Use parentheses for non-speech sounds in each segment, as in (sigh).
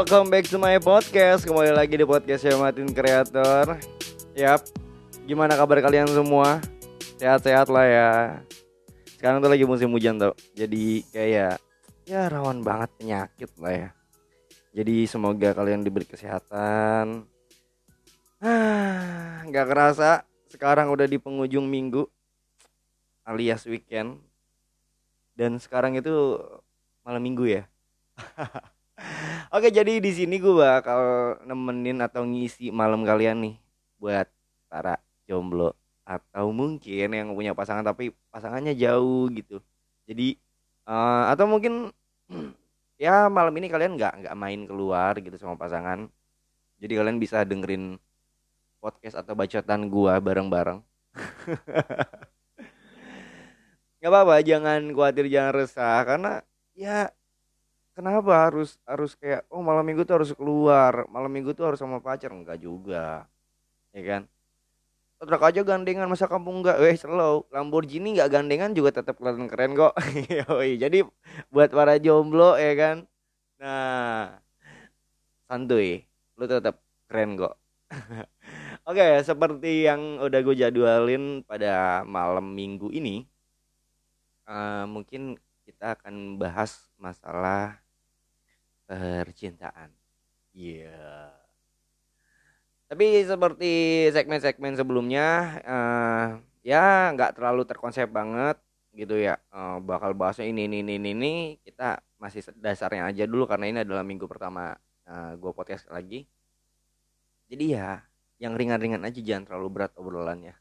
Welcome back to my podcast. Kembali lagi di podcast saya Martin Creator. Yap. Gimana kabar kalian semua? Sehat-sehat lah ya. Sekarang tuh lagi musim hujan tuh. Jadi kayak ya rawan banget penyakit lah ya. Jadi semoga kalian diberi kesehatan. Ah, nggak kerasa sekarang udah di penghujung minggu alias weekend. Dan sekarang itu malam minggu ya. (laughs) Oke, jadi di sini gue bakal nemenin atau ngisi malam kalian nih buat para jomblo atau mungkin yang punya pasangan tapi pasangannya jauh gitu. Jadi uh, atau mungkin (clears throat) ya malam ini kalian nggak nggak main keluar gitu sama pasangan. Jadi kalian bisa dengerin podcast atau bacotan gua bareng-bareng. (laughs) Gak apa-apa, jangan khawatir, jangan resah karena ya kenapa harus harus kayak oh malam minggu tuh harus keluar malam minggu tuh harus sama pacar? Enggak juga ya kan? Truk aja gandengan masa kampung enggak? Eh slow. Lamborghini enggak gandengan juga tetap kelihatan keren kok. (laughs) Jadi buat para jomblo ya kan? Nah santuy. Lu tetap keren kok. (laughs) Oke, seperti yang udah gue jadwalin pada malam minggu ini, uh, mungkin kita akan bahas masalah percintaan. Iya. Yeah. Tapi seperti segmen-segmen sebelumnya, uh, ya nggak terlalu terkonsep banget gitu ya. Uh, bakal bahasnya ini, ini, ini, ini. Kita masih dasarnya aja dulu karena ini adalah minggu pertama uh, gue podcast lagi. Jadi ya, yang ringan-ringan aja jangan terlalu berat obrolannya.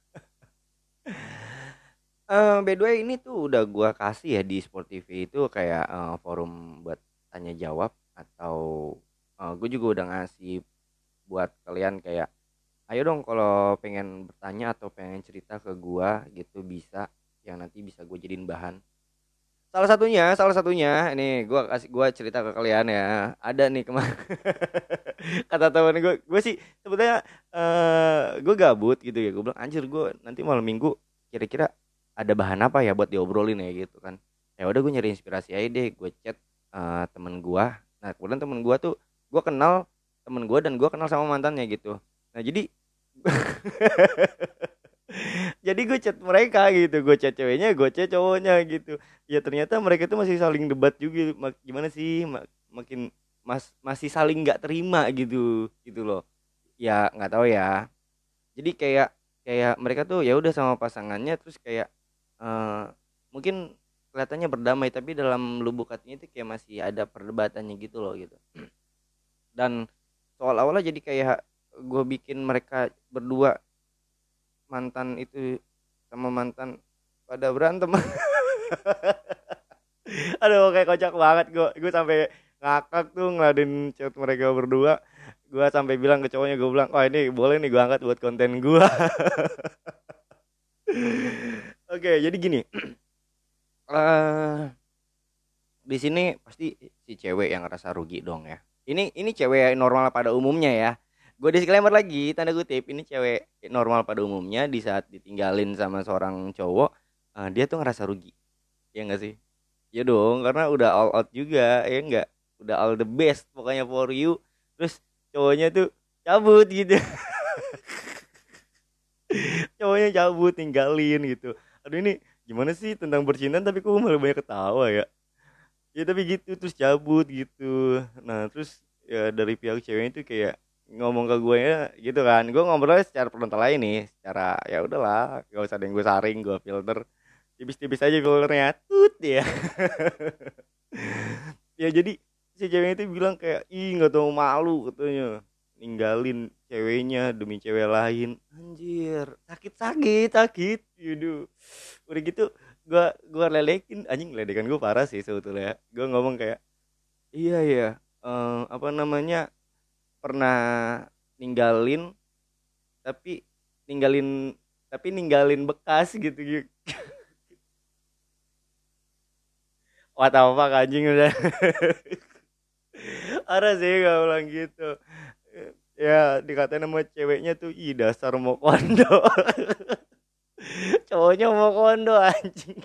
uh, (laughs) by the way ini tuh udah gua kasih ya di Sport TV itu kayak uh, forum buat tanya jawab atau uh, gue juga udah ngasih buat kalian kayak ayo dong kalau pengen bertanya atau pengen cerita ke gua gitu bisa yang nanti bisa gue jadiin bahan. Salah satunya salah satunya ini gua kasih gua cerita ke kalian ya ada nih kemarin (laughs) kata temen gue gue sih sebetulnya uh, gue gabut gitu ya gue bilang anjir gue nanti malam minggu kira-kira ada bahan apa ya buat diobrolin ya? Gitu kan. Ya udah gue nyari inspirasi aja deh gue chat uh, temen gue nah kemudian temen gue tuh gue kenal temen gue dan gue kenal sama mantannya gitu. Nah jadi (laughs) jadi gue chat mereka gitu gue chat ceweknya gue chat cowoknya gitu. Ya ternyata mereka tuh masih saling debat juga gimana sih mak makin mas masih saling nggak terima gitu gitu loh. Ya nggak tahu ya. Jadi kayak kayak mereka tuh ya udah sama pasangannya terus kayak uh, mungkin kelihatannya berdamai tapi dalam lubuk hatinya itu kayak masih ada perdebatannya gitu loh gitu. (clears throat) Dan soal awalnya jadi kayak gue bikin mereka berdua mantan itu sama mantan pada berantem. (laughs) Aduh kayak kocak banget gue gue sampai ngakak tuh ngeladen chat mereka berdua. Gue sampai bilang ke cowoknya gue bilang oh ini boleh nih gue angkat buat konten gue (laughs) oke jadi gini (clears throat) uh, di sini pasti si cewek yang ngerasa rugi dong ya. Ini ini cewek normal pada umumnya ya. Gue disclaimer lagi tanda kutip ini cewek normal pada umumnya di saat ditinggalin sama seorang cowok uh, dia tuh ngerasa rugi. Ya enggak sih? Ya dong karena udah all out juga ya enggak udah all the best pokoknya for you. Terus cowoknya tuh cabut gitu. (laughs) Cowoknya cabut tinggalin gitu. Aduh ini gimana sih tentang percintaan? Tapi kok malah banyak ketawa ya? Ya tapi gitu terus cabut gitu. Nah terus ya dari pihak cewek itu kayak ngomong ke gue ya gitu kan. Gue ngobrolnya secara frontal lain nih secara ya udahlah gak usah ada yang gue saring gue filter. Tipis-tipis aja filternya tut ya. (laughs) Ya jadi si cewek itu bilang kayak ih nggak tau malu katanya ninggalin ceweknya demi cewek lain. Anjir sakit sakit. Sakit yudu udah gitu gua gua lelekin. Anjing ledekan gua parah sih sebetulnya. Gua ngomong kayak iya ya um, apa namanya pernah ninggalin tapi ninggalin tapi ninggalin bekas gitu gitu. (laughs) The fuck anjing udah. (laughs) Ada sih gak ulang gitu ya dikatain sama ceweknya tuh ih dasar mau kondo (laughs) cowoknya mau kondo anjing.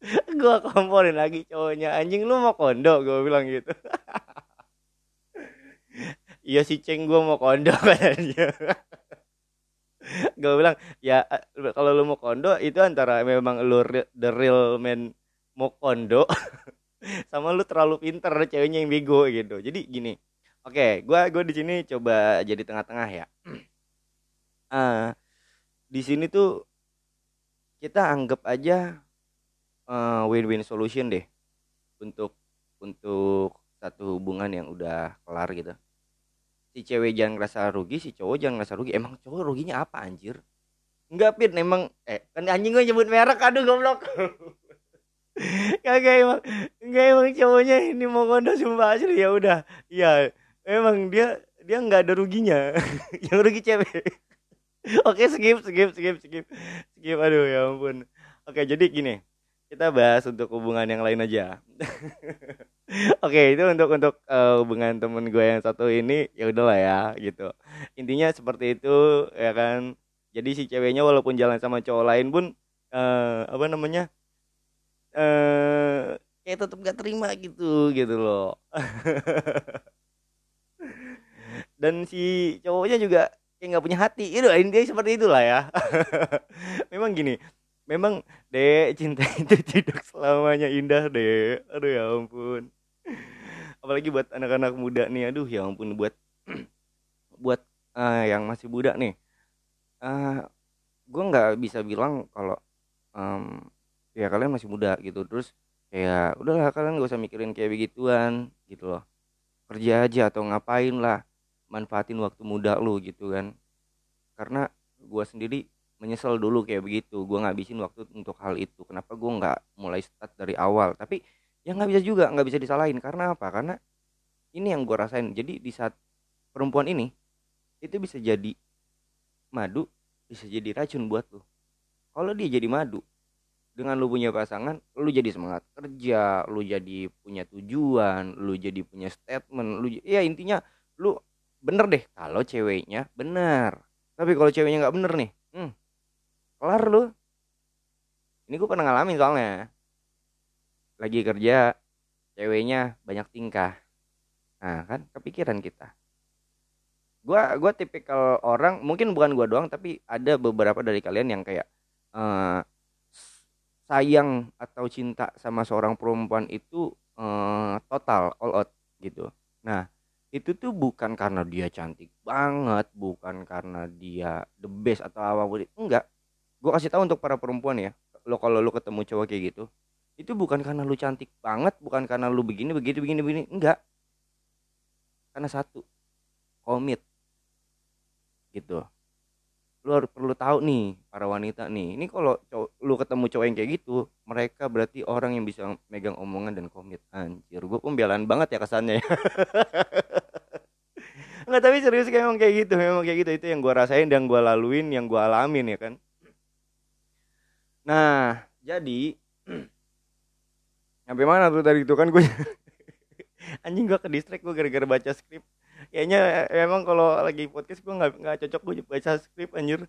(laughs) Gua komporin lagi cowoknya anjing lu mau kondo gue bilang gitu. (laughs) Iya si ceng gue mau kondo katanya. Gue bilang ya kalau lu mau kondo itu antara memang lu the real man mau kondo sama lu terlalu pinter ceweknya yang bego gitu. Jadi gini oke okay, gue gue di sini coba jadi tengah-tengah ya. Uh, (clears throat) di sini tuh kita anggap aja uh, win-win solution deh untuk untuk satu hubungan yang udah kelar gitu. Si cewek jangan ngerasa rugi si cowok jangan ngerasa rugi. Emang cowok ruginya apa anjir? Enggak pin emang eh kan anjing gue nyebut merek aduh goblok. (laughs) Kagak emang enggak emang cowoknya ini mau kondo sumpah asli ya udah. Ya emang dia dia nggak ada ruginya (laughs) yang rugi cewek oke skip skip skip skip skip aduh ya ampun oke jadi gini kita bahas untuk hubungan yang lain aja (laughs) Oke, itu untuk untuk uh, hubungan temen gue yang satu ini ya udahlah ya gitu. Intinya seperti itu ya kan. Jadi si ceweknya walaupun jalan sama cowok lain pun uh, apa namanya? eh uh, kayak tetap gak terima gitu gitu loh. (laughs) Dan si cowoknya juga kayak nggak punya hati. Itu intinya seperti itulah ya. (laughs) Memang gini, memang dek cinta (laughs) itu tidak selamanya indah dek. Aduh ya ampun apalagi buat anak-anak muda nih aduh ya ampun buat (clears throat) buat uh, yang masih muda nih uh, eh, gue nggak bisa bilang kalau um, ya kalian masih muda gitu terus kayak udahlah kalian gak usah mikirin kayak begituan gitu loh kerja aja atau ngapain lah manfaatin waktu muda lu gitu kan. Karena gue sendiri menyesal dulu kayak begitu. Gue ngabisin waktu untuk hal itu. Kenapa gue nggak mulai start dari awal? Tapi ya nggak bisa juga nggak bisa disalahin. Karena apa? Karena ini yang gue rasain. Jadi di saat perempuan ini itu bisa jadi madu bisa jadi racun buat lo kalau dia jadi madu dengan lu punya pasangan lu jadi semangat kerja lu jadi punya tujuan lu jadi punya statement lu ya intinya lu bener deh kalau ceweknya bener. Tapi kalau ceweknya nggak bener nih hmm, kelar lu. Ini gue pernah ngalamin soalnya. Lagi kerja ceweknya banyak tingkah. Nah kan kepikiran kita. Gua gua tipikal orang mungkin bukan gua doang tapi ada beberapa dari kalian yang kayak uh, sayang atau cinta sama seorang perempuan itu uh, total all out gitu. Nah itu tuh bukan karena dia cantik banget bukan karena dia the best atau apa pun enggak. Gue kasih tahu untuk para perempuan ya lo kalau lo ketemu cowok kayak gitu itu bukan karena lu cantik banget bukan karena lu begini begitu begini begini enggak. Karena satu komit. Gitu lu harus perlu tahu nih para wanita nih. Ini kalau lu ketemu cowok yang kayak gitu mereka berarti orang yang bisa megang omongan dan komit. Anjir gue pembelaan banget ya kesannya ya. (laughs) Enggak tapi serius kayak memang kayak gitu memang kayak gitu. Itu yang gue rasain dan gue laluin yang gue alamin ya kan. Nah jadi (clears throat) sampai mana tuh tadi itu kan gue (laughs) anjing gue ke distrik gue gara-gara baca skrip kayaknya emang kalau lagi podcast gue nggak nggak cocok gue baca skrip anjir.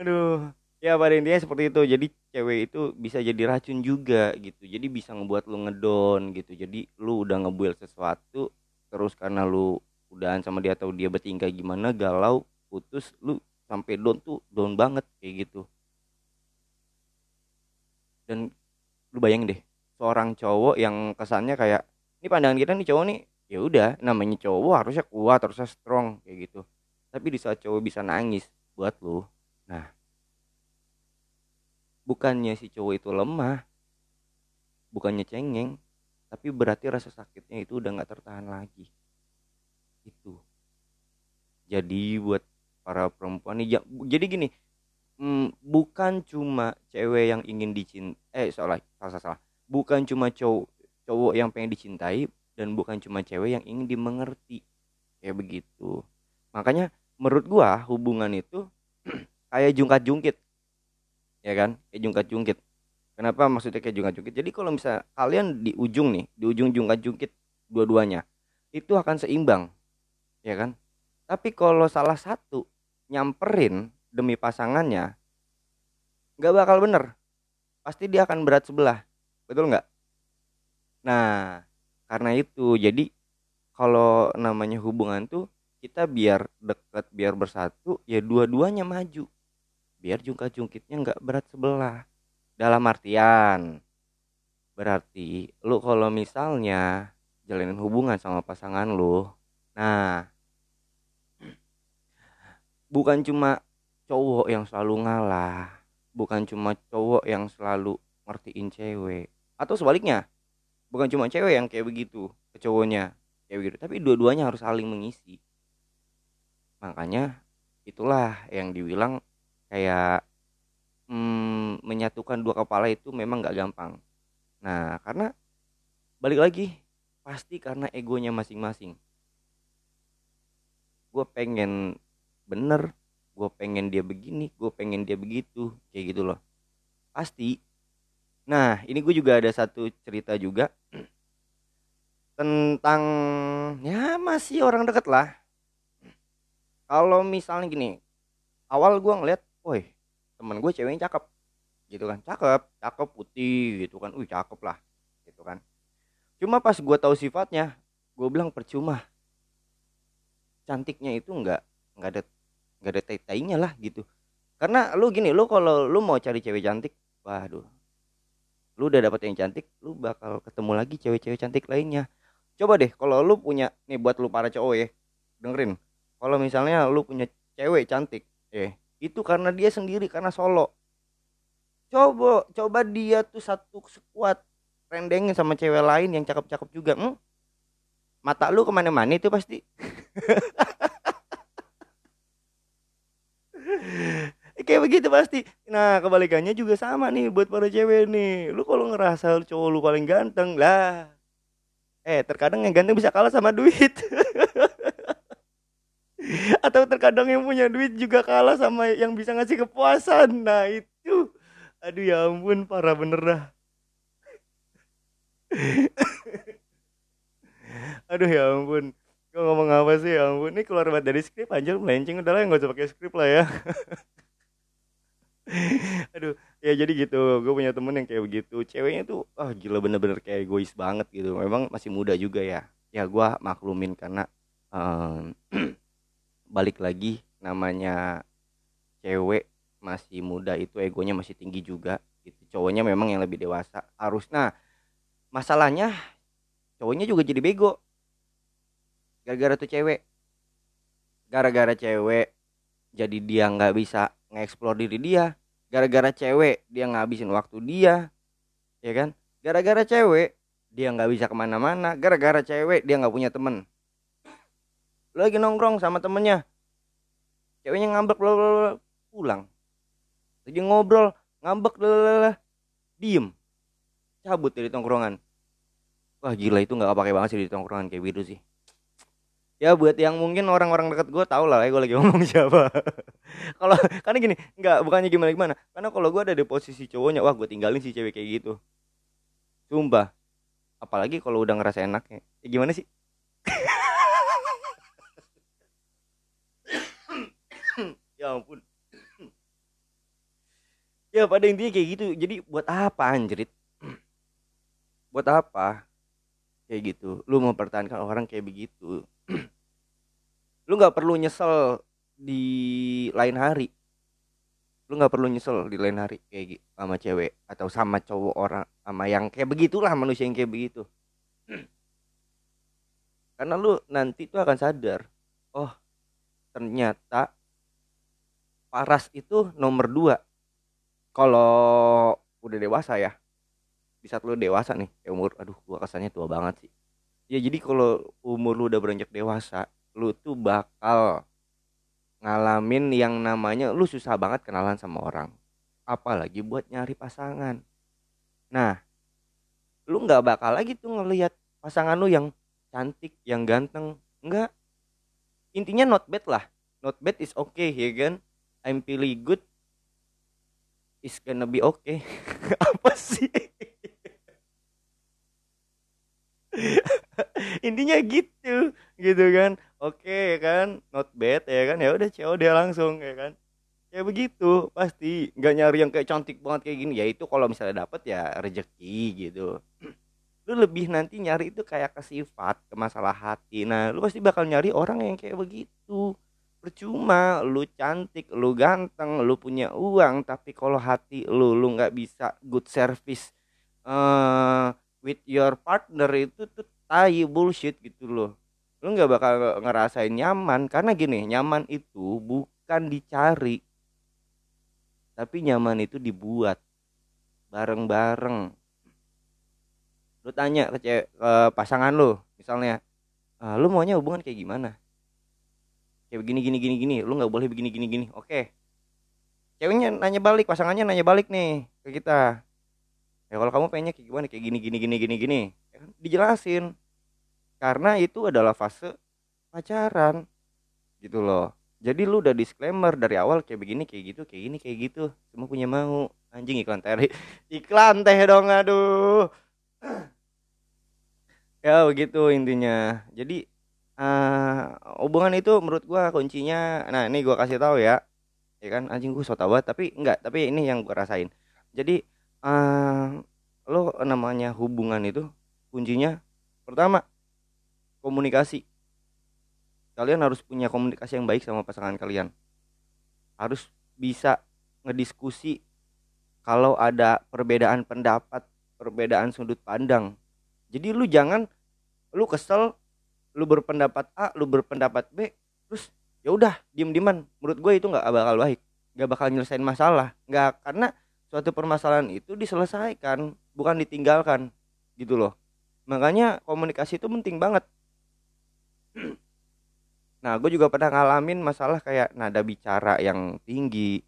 Aduh ya pada intinya seperti itu. Jadi cewek itu bisa jadi racun juga gitu. Jadi bisa ngebuat lu ngedon gitu. Jadi lu udah ngebuil sesuatu terus karena lu udahan sama dia atau dia bertingkah gimana galau putus lu sampai down tuh down banget kayak gitu. Dan lu bayangin deh seorang cowok yang kesannya kayak ini pandangan kita nih cowok nih ya udah namanya cowok harusnya kuat harusnya strong kayak gitu. Tapi di saat cowok bisa nangis buat lu nah bukannya si cowok itu lemah bukannya cengeng tapi berarti rasa sakitnya itu udah nggak tertahan lagi. Itu jadi buat para perempuan nih jadi gini hmm, bukan cuma cewek yang ingin dicinta eh salah salah salah. Bukan cuma cowok cowok yang pengen dicintai dan bukan cuma cewek yang ingin dimengerti. Kayak begitu. Makanya menurut gua hubungan itu (clears throat) kayak jungkat jungkit ya kan? Kayak jungkat jungkit kenapa maksudnya kayak jungkat jungkit jadi kalau misalnya kalian di ujung nih di ujung jungkat jungkit dua-duanya itu akan seimbang. Ya kan? Tapi kalau salah satu nyamperin demi pasangannya nggak bakal bener. Pasti dia akan berat sebelah. Betul nggak? Nah karena itu jadi kalau namanya hubungan tuh kita biar deket biar bersatu ya dua-duanya maju. Biar jungkat jungkitnya nggak berat sebelah. Dalam artian berarti lu kalau misalnya jalanin hubungan sama pasangan lu nah bukan cuma cowok yang selalu ngalah bukan cuma cowok yang selalu ngertiin cewek atau sebaliknya bukan cuma cewek yang kayak begitu ke cowoknya kayak begitu tapi dua-duanya harus saling mengisi. Makanya itulah yang dibilang kayak mm, menyatukan dua kepala itu memang gak gampang. Nah karena balik lagi pasti karena egonya masing-masing. Gue pengen bener gue pengen dia begini gue pengen dia begitu kayak gitu loh. Pasti nah ini gue juga ada satu cerita juga. Tentang ya masih orang deket lah. Kalau misalnya gini awal gue ngeliat woi temen gue ceweknya cakep. Gitu kan cakep cakep putih gitu kan wih cakep lah gitu kan. Cuma pas gue tahu sifatnya gue bilang percuma. Cantiknya itu nggak nggak ada nggak ada tai-tainya lah gitu. Karena lu gini lu kalau lu mau cari cewek cantik waduh lu udah dapet yang cantik lu bakal ketemu lagi cewek-cewek cantik lainnya. Coba deh kalau lu punya nih buat lu para cowok ya dengerin. Kalau misalnya lu punya cewek cantik eh itu karena dia sendiri karena solo. Coba coba dia tuh satu sekuat rendengin sama cewek lain yang cakep-cakep juga hmm? mata lu ke mana-mana itu pasti (laughs) kayak begitu pasti. Nah kebalikannya juga sama nih buat para cewek nih. Lu kalau ngerasa cowok lu paling ganteng lah. Eh terkadang yang ganteng bisa kalah sama duit. (laughs) Atau terkadang yang punya duit juga kalah sama yang bisa ngasih kepuasan. Nah itu. Aduh ya ampun parah bener dah. (laughs) Aduh ya ampun. Gue ngomong apa sih ya ampun. Ini keluar banget dari skrip anjir melenceng Udah lah gak usah pakai skrip lah ya (laughs) (laughs) Aduh Ya jadi gitu Gue punya temen yang kayak begitu Ceweknya tuh ah oh, gila bener-bener kayak egois banget gitu. Memang masih muda juga ya. Ya gue maklumin karena um, (clears throat) Balik lagi Namanya Cewek masih muda itu egonya masih tinggi juga gitu. Cowoknya memang yang lebih dewasa. Harus nah Masalahnya Cowoknya juga jadi bego. Gara-gara tuh cewek. Gara-gara cewek jadi dia nggak bisa ngeksplor diri dia gara-gara cewek dia ngabisin waktu dia ya kan? Gara-gara cewek dia nggak bisa ke mana-mana gara-gara cewek dia nggak punya temen. Lagi nongkrong sama temennya ceweknya ngambek bla pulang. Lagi ngobrol ngambek bla diem. Cabut dari tongkrongan. Wah gila itu nggak pakai banget sih di tongkrongan kayak gitu sih ya buat yang mungkin orang-orang dekat gue tau lah ya gue lagi (laughs) ngomong siapa. Kalau karena gini nggak bukannya gimana gimana. Karena kalau gue ada di posisi cowoknya wah gue tinggalin si cewek kayak gitu. Sumpah. Apalagi kalau udah ngerasa enaknya. Ya gimana sih? (coughs) Ya ampun. Ya pada intinya kayak gitu. Jadi buat apa anjrit? Buat apa kayak gitu. Lu mau pertahankan orang kayak begitu. (clears throat) Lu nggak perlu nyesel di lain hari. Lu nggak perlu nyesel di lain hari kayak gitu sama cewek atau sama cowok orang sama yang kayak begitulah manusia yang kayak begitu. (clears throat) Karena lu nanti tuh akan sadar oh ternyata paras itu nomor dua. Kalau udah dewasa ya saat lu dewasa nih ya umur aduh gua kesannya tua banget sih. Ya jadi kalau umur lu udah beranjak dewasa lu tuh bakal ngalamin yang namanya lu susah banget kenalan sama orang. Apalagi buat nyari pasangan. Nah lu nggak bakal lagi tuh ngelihat pasangan lu yang cantik yang ganteng. Enggak intinya not bad lah. Not bad is okay ya kan? I'm feeling good. Is gonna be okay. (laughs) Apa sih (laughs) intinya gitu gitu kan. Oke okay, kan? Not bad ya kan? Ya udah cewek dia langsung ya kan? Ya begitu pasti. Nggak nyari yang kayak cantik banget kayak gini. Ya itu kalau misalnya dapet ya rezeki gitu. (clears throat) Lu lebih nanti nyari itu kayak ke sifat ke masalah hati. Nah lu pasti bakal nyari orang yang kayak begitu. Percuma lu cantik lu ganteng lu punya uang tapi kalau hati lu lu nggak bisa good service uh, with your partner itu tuh tai bullshit gitu loh. Lu nggak bakal ngerasain nyaman karena gini nyaman itu bukan dicari tapi nyaman itu dibuat bareng-bareng. Lu tanya ke, cewek, ke pasangan lu misalnya ah, lu maunya hubungan kayak gimana? Kayak begini gini gini gini lu nggak boleh begini gini gini. Oke. Ceweknya nanya balik pasangannya nanya balik nih ke kita ya kalau kamu pengennya kayak gimana? Kayak gini gini gini gini gini. Ya kan? dijelasin. Karena itu adalah fase pacaran. Gitu loh. Jadi lu udah disclaimer dari awal kayak begini kayak gitu kayak gini kayak gitu. Semua punya mau. Anjing iklan teh (laughs) iklan teh dong aduh. (clears throat) Ya begitu intinya. Jadi uh, hubungan itu menurut gua kuncinya nah ini gua kasih tahu ya. Ya kan anjing gua banget tapi enggak tapi ini yang gua rasain. Jadi uh, lo namanya hubungan itu kuncinya pertama komunikasi. Kalian harus punya komunikasi yang baik sama pasangan kalian. Harus bisa ngediskusi kalau ada perbedaan pendapat perbedaan sudut pandang. Jadi lu jangan lu kesel lu berpendapat A lu berpendapat B terus ya udah diem dieman menurut gue itu nggak bakal baik nggak bakal nyelesain masalah. Nggak karena suatu permasalahan itu diselesaikan bukan ditinggalkan gitu loh. Makanya komunikasi itu penting banget. (clears throat) Nah gue juga pernah ngalamin masalah kayak nada bicara yang tinggi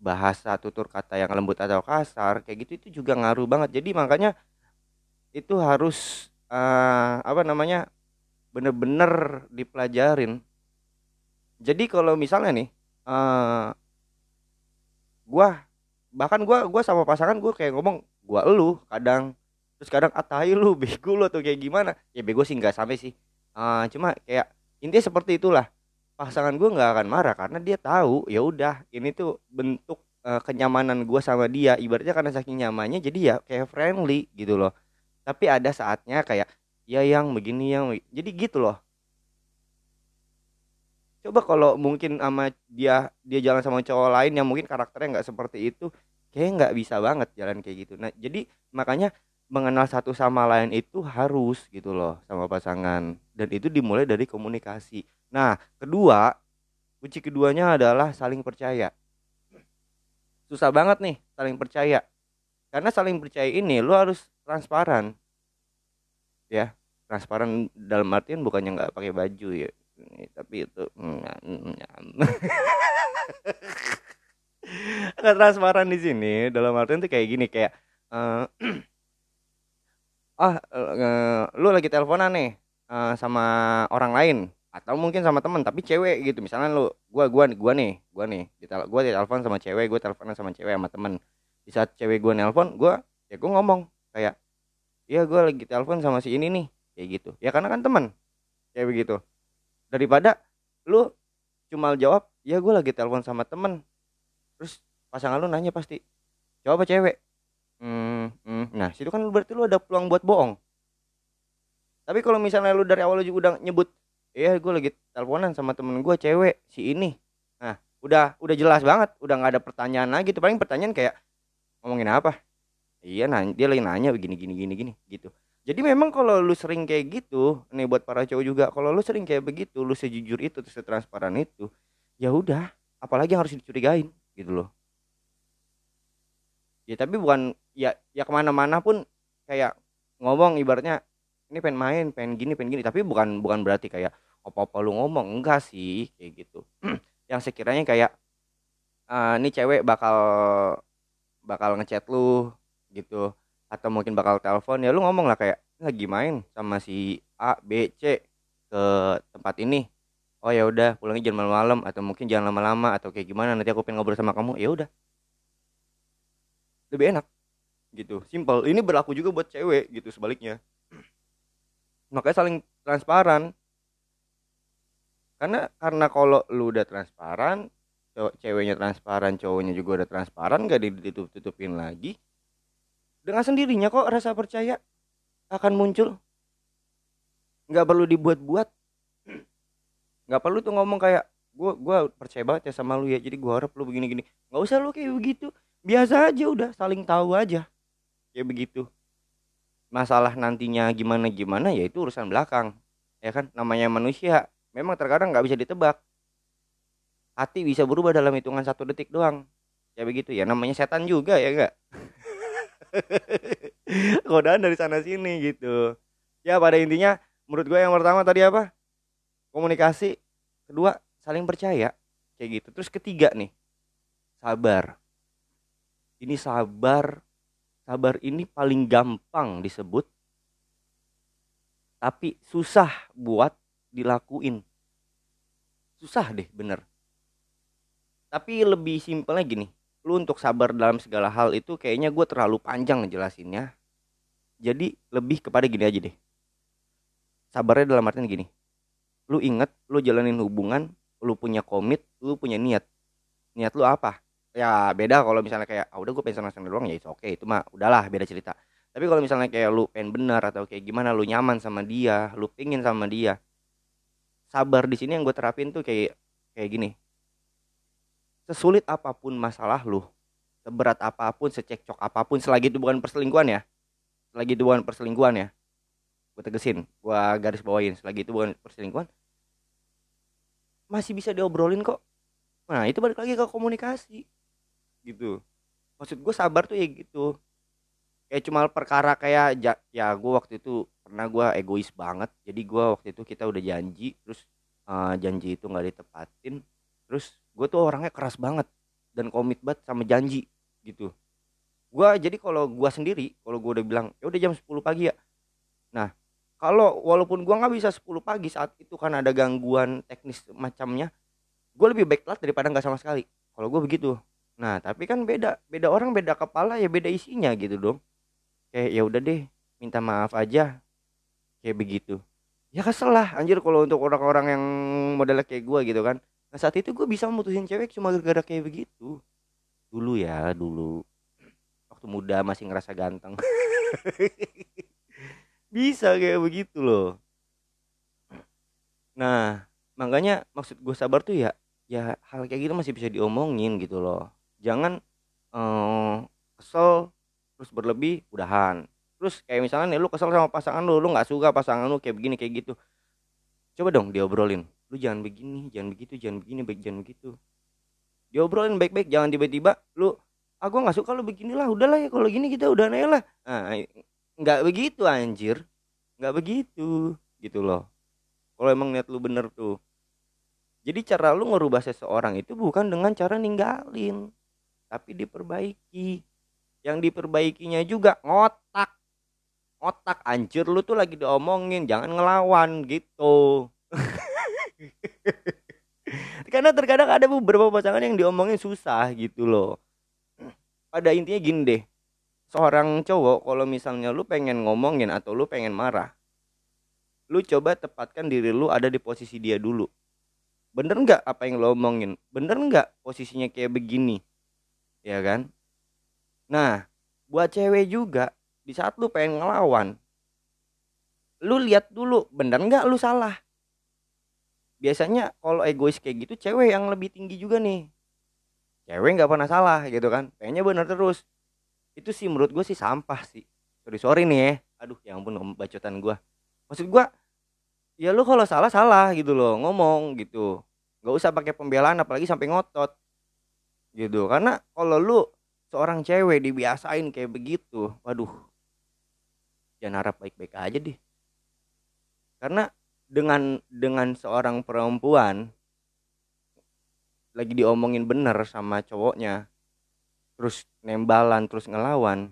bahasa tutur kata yang lembut atau kasar kayak gitu itu juga ngaruh banget. Jadi makanya itu harus uh, apa namanya bener-bener dipelajarin. Jadi kalau misalnya nih uh, gua bahkan gua gua sama pasangan gua kayak ngomong gua elu kadang. Terus kadang atai lu (laughs) bego lu tuh kayak gimana. Ya bego sih nggak sampai sih. Uh, cuma kayak intinya seperti itulah. Pasangan gua nggak akan marah karena dia tahu ya udah ini tuh bentuk uh, kenyamanan gua sama dia. Ibaratnya karena saking nyamannya jadi ya kayak friendly gitu loh. Tapi ada saatnya kayak ya yang begini yang. Jadi gitu loh coba kalau mungkin sama dia dia jalan sama cowok lain yang mungkin karakternya nggak seperti itu kayak nggak bisa banget jalan kayak gitu. Nah jadi makanya mengenal satu sama lain itu harus gitu loh sama pasangan. Dan itu dimulai dari komunikasi. Nah kedua kunci keduanya adalah saling percaya. Susah banget nih saling percaya. Karena saling percaya ini lo harus transparan. Ya transparan dalam artian bukannya nggak pakai baju ya tapi itu nggak (laughs) transparan di sini dalam artian tuh kayak gini kayak uh, ah uh, lu lagi teleponan nih uh, sama orang lain atau mungkin sama temen tapi cewek gitu. Misalnya lu gua gua gua nih gua nih di gua di telepon sama cewek gua teleponan sama cewek sama temen. Di saat cewek gua nelpon gua ya gua ngomong kayak iya gue lagi telepon sama si ini nih kayak gitu. Ya karena kan teman kayak begitu daripada lu cuma jawab ya gue lagi telepon sama temen. Terus pasangan lu nanya pasti jawab apa cewek? Hmm, hmm. nah situ kan berarti lu ada peluang buat bohong. Tapi kalau misalnya lu dari awal lu juga udah nyebut ya gue lagi teleponan sama temen gue cewek si ini. Nah udah udah jelas banget udah nggak ada pertanyaan lagi tuh. Paling pertanyaan kayak ngomongin apa? Iya nanya dia lagi nanya begini gini gini gini gitu jadi memang kalau lu sering kayak gitu nih buat para cowok juga kalau lu sering kayak begitu lu sejujur itu terus transparan itu ya udah apalagi harus dicurigain gitu loh. Ya tapi bukan ya ya ke mana-mana pun kayak ngomong ibaratnya ini pengen main pengen gini pengen gini. Tapi bukan bukan berarti kayak apa-apa lu ngomong enggak sih kayak gitu. (clears throat) Yang sekiranya kayak uh, ini cewek bakal bakal ngechat lu gitu atau mungkin bakal telepon ya lu ngomong lah kayak lagi main sama si A B C ke tempat ini. Oh ya udah pulangnya jangan malam-malam atau mungkin jangan lama-lama atau kayak gimana nanti aku pengen ngobrol sama kamu. Ya udah. Lebih enak. Gitu. Simple. Ini berlaku juga buat cewek gitu sebaliknya. Makanya saling transparan. Karena karena kalau lu udah transparan ceweknya transparan cowoknya juga udah transparan gak ditutup tutupin lagi dengan sendirinya kok rasa percaya akan muncul. Nggak perlu dibuat-buat. Nggak perlu tuh ngomong kayak gue gua percaya banget ya sama lu ya jadi gue harap lu begini gini nggak usah lu kayak begitu. Biasa aja udah saling tahu aja. Kayak begitu. Masalah nantinya gimana gimana ya itu urusan belakang. Ya kan namanya manusia memang terkadang nggak bisa ditebak. Hati bisa berubah dalam hitungan satu detik doang. Ya begitu ya namanya setan juga ya enggak (laughs) godaan dari sana sini gitu. Ya pada intinya menurut gue yang pertama tadi apa? Komunikasi. Kedua saling percaya. Kayak gitu. Terus ketiga nih sabar. Ini sabar sabar ini paling gampang disebut tapi susah buat dilakuin. Susah deh bener. Tapi lebih simpelnya gini lu untuk sabar dalam segala hal itu kayaknya gue terlalu panjang ngejelasinnya. Jadi lebih kepada gini aja deh. Sabarnya dalam artian gini. Lu inget lu jalanin hubungan lu punya komit lu punya niat. Niat lu apa? Ya beda kalau misalnya kayak ah udah gue pengen senang doang ya oke okay. itu mah udahlah beda cerita. Tapi kalau misalnya kayak lu pengen benar atau kayak gimana lu nyaman sama dia lu pingin sama dia sabar di sini yang gue terapin tuh kayak kayak gini sesulit apa pun masalah lu seberat apa pun secekcok apa pun selagi itu bukan perselingkuhan ya. Selagi itu bukan perselingkuhan ya. Gue tegesin gue garis bawain selagi itu bukan perselingkuhan masih bisa diobrolin kok. Nah itu balik lagi ke komunikasi gitu. Maksud gue sabar tuh ya gitu. Kayak cuma perkara kayak ya gue waktu itu pernah gue egois banget. Jadi gue waktu itu kita udah janji terus uh, janji itu nggak ditepatin terus gue tuh orangnya keras banget dan komit banget sama janji gitu. Gue jadi kalau gue sendiri kalau gue udah bilang ya udah jam 10 pagi ya. Nah kalau walaupun gue nggak bisa 10 pagi saat itu kan ada gangguan teknis macamnya gue lebih baik telat daripada nggak sama sekali. Kalau gue begitu. Nah tapi kan beda. Beda orang beda kepala ya beda isinya gitu dong. Kayak ya udah deh minta maaf aja. Kayak begitu. Ya kesel lah anjir kalau untuk orang-orang yang modelnya kayak gue gitu kan nah saat itu gue bisa memutusin cewek cuma gara-gara kayak begitu. Dulu ya dulu. Waktu muda masih ngerasa ganteng. (laughs) Bisa kayak begitu loh. Nah makanya maksud gue sabar tuh ya ya hal kayak gitu masih bisa diomongin gitu loh. Jangan eh, kesel terus berlebih udahan. Terus kayak misalnya nih lu kesel sama pasangan lu lu nggak suka pasangan lu kayak begini kayak gitu coba dong diobrolin. Lu jangan begini jangan begitu jangan begini baik jangan begitu. Diobrolin baik-baik jangan tiba-tiba lu ah nggak suka lu beginilah udahlah ya kalau gini kita udah naik lah. Nah, nggak begitu anjir. Nggak begitu gitu loh. Kalau emang niat lu bener tuh. Jadi cara lu ngerubah seseorang itu bukan dengan cara ninggalin tapi diperbaiki. Yang diperbaikinya juga ngotak otak anjir lu tuh lagi diomongin jangan ngelawan gitu. (laughs) Karena terkadang ada beberapa pasangan yang diomongin susah gitu loh. Pada intinya gini deh seorang cowok kalau misalnya lu pengen ngomongin atau lu pengen marah lu coba tepatkan diri lu ada di posisi dia dulu. Bener nggak apa yang lo omongin? Bener nggak posisinya kayak begini? Ya kan? Nah buat cewek juga di saat lu pengen ngelawan lu lihat dulu bener nggak lu salah? Biasanya kalau egois kayak gitu cewek yang lebih tinggi juga nih. Cewek nggak pernah salah gitu kan pengennya bener terus. Itu sih menurut gue sih sampah sih. Sorry sorry nih ya. Aduh ya ampun bacotan gue maksud gue ya lu kalau salah salah gitu loh ngomong gitu. Nggak usah pakai pembelaan apalagi sampai ngotot gitu. Karena kalau lu seorang cewek dibiasain kayak begitu waduh jangan harap baik-baik aja deh. Karena dengan dengan seorang perempuan lagi diomongin bener sama cowoknya terus nembalan terus ngelawan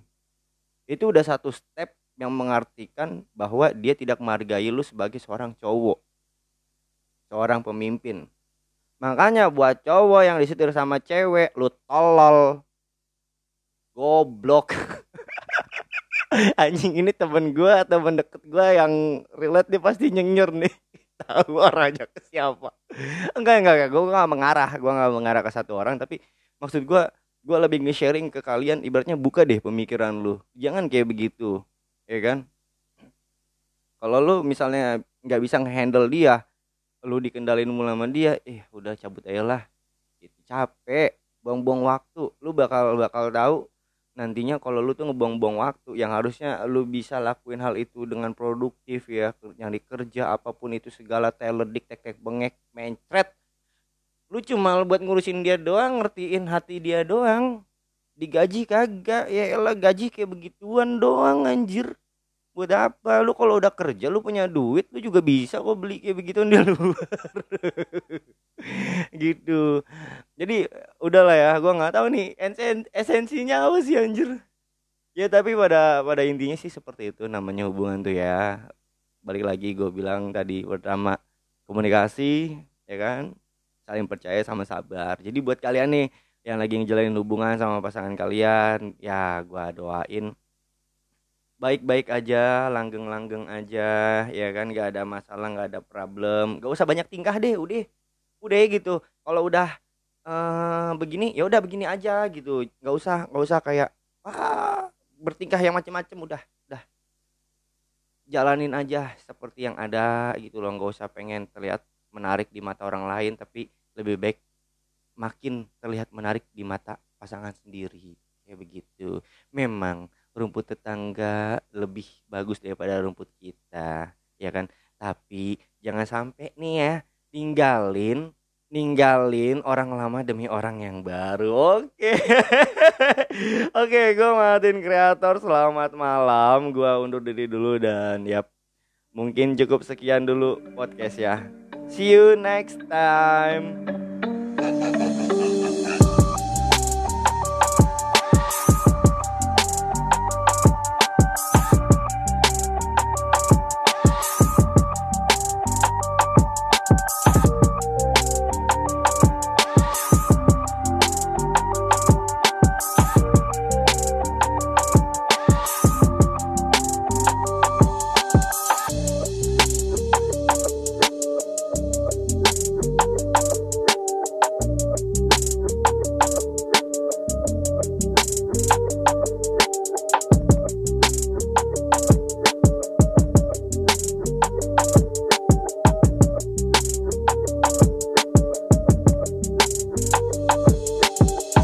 itu udah satu step yang mengartikan bahwa dia tidak menghargai lu sebagai seorang cowok. Seorang pemimpin. Makanya buat cowok yang disetir sama cewek lu tolol. Goblok (laughs) (laughs) anjing ini temen gue temen deket gue yang relate dia pasti nyenyer nih. (laughs) Tahu orangnya ke siapa. Enggak enggak enggak. Gue nggak mengarah gue nggak mengarah ke satu orang. Tapi maksud gue gue lebih nge-sharing ke kalian ibaratnya buka deh pemikiran lu. Jangan kayak begitu ya kan? Kalau lu misalnya nggak bisa ngehandle dia lu dikendalin mulu sama dia eh udah cabut aja lah. Itu capek buang-buang waktu. Lu bakal bakal tahu nantinya kalau lu tuh ngebuang-buang waktu yang harusnya lu bisa lakuin hal itu dengan produktif ya nyari kerja apa pun itu segala teledik tek tek bengek mencret. Lu cuma buat ngurusin dia doang ngertiin hati dia doang. Digaji kagak? Ya elah gaji kayak begituan doang anjir buat apa? Lu kalau udah kerja lu punya duit lu juga bisa kok beli kayak begituan di luar. (laughs) Gitu. Jadi udahlah ya gua nggak tahu nih esen esensinya apa sih anjir? Ya tapi pada pada intinya sih seperti itu namanya hubungan tuh ya. Balik lagi gue bilang tadi pertama komunikasi ya kan? Saling percaya sama sabar. Jadi buat kalian nih yang lagi ngejalanin hubungan sama pasangan kalian ya gua doain baik-baik aja, langgeng-langgeng aja, ya kan, gak ada masalah, gak ada problem, gak usah banyak tingkah deh, udah, udah gitu. Kalau udah uh, begini, ya udah begini aja gitu, gak usah, gak usah kayak ah, bertingkah yang macem-macem, udah, udah, jalanin aja seperti yang ada gitu loh, gak usah pengen terlihat menarik di mata orang lain, tapi lebih baik makin terlihat menarik di mata pasangan sendiri, kayak begitu. Memang rumput tetangga lebih bagus daripada rumput kita ya kan? Tapi jangan sampai nih ya ninggalin ninggalin orang lama demi orang yang baru. Oke. (laughs) Oke gue Martin kreator selamat malam. Gue undur diri dulu dan ya mungkin cukup sekian dulu podcast ya. See you next time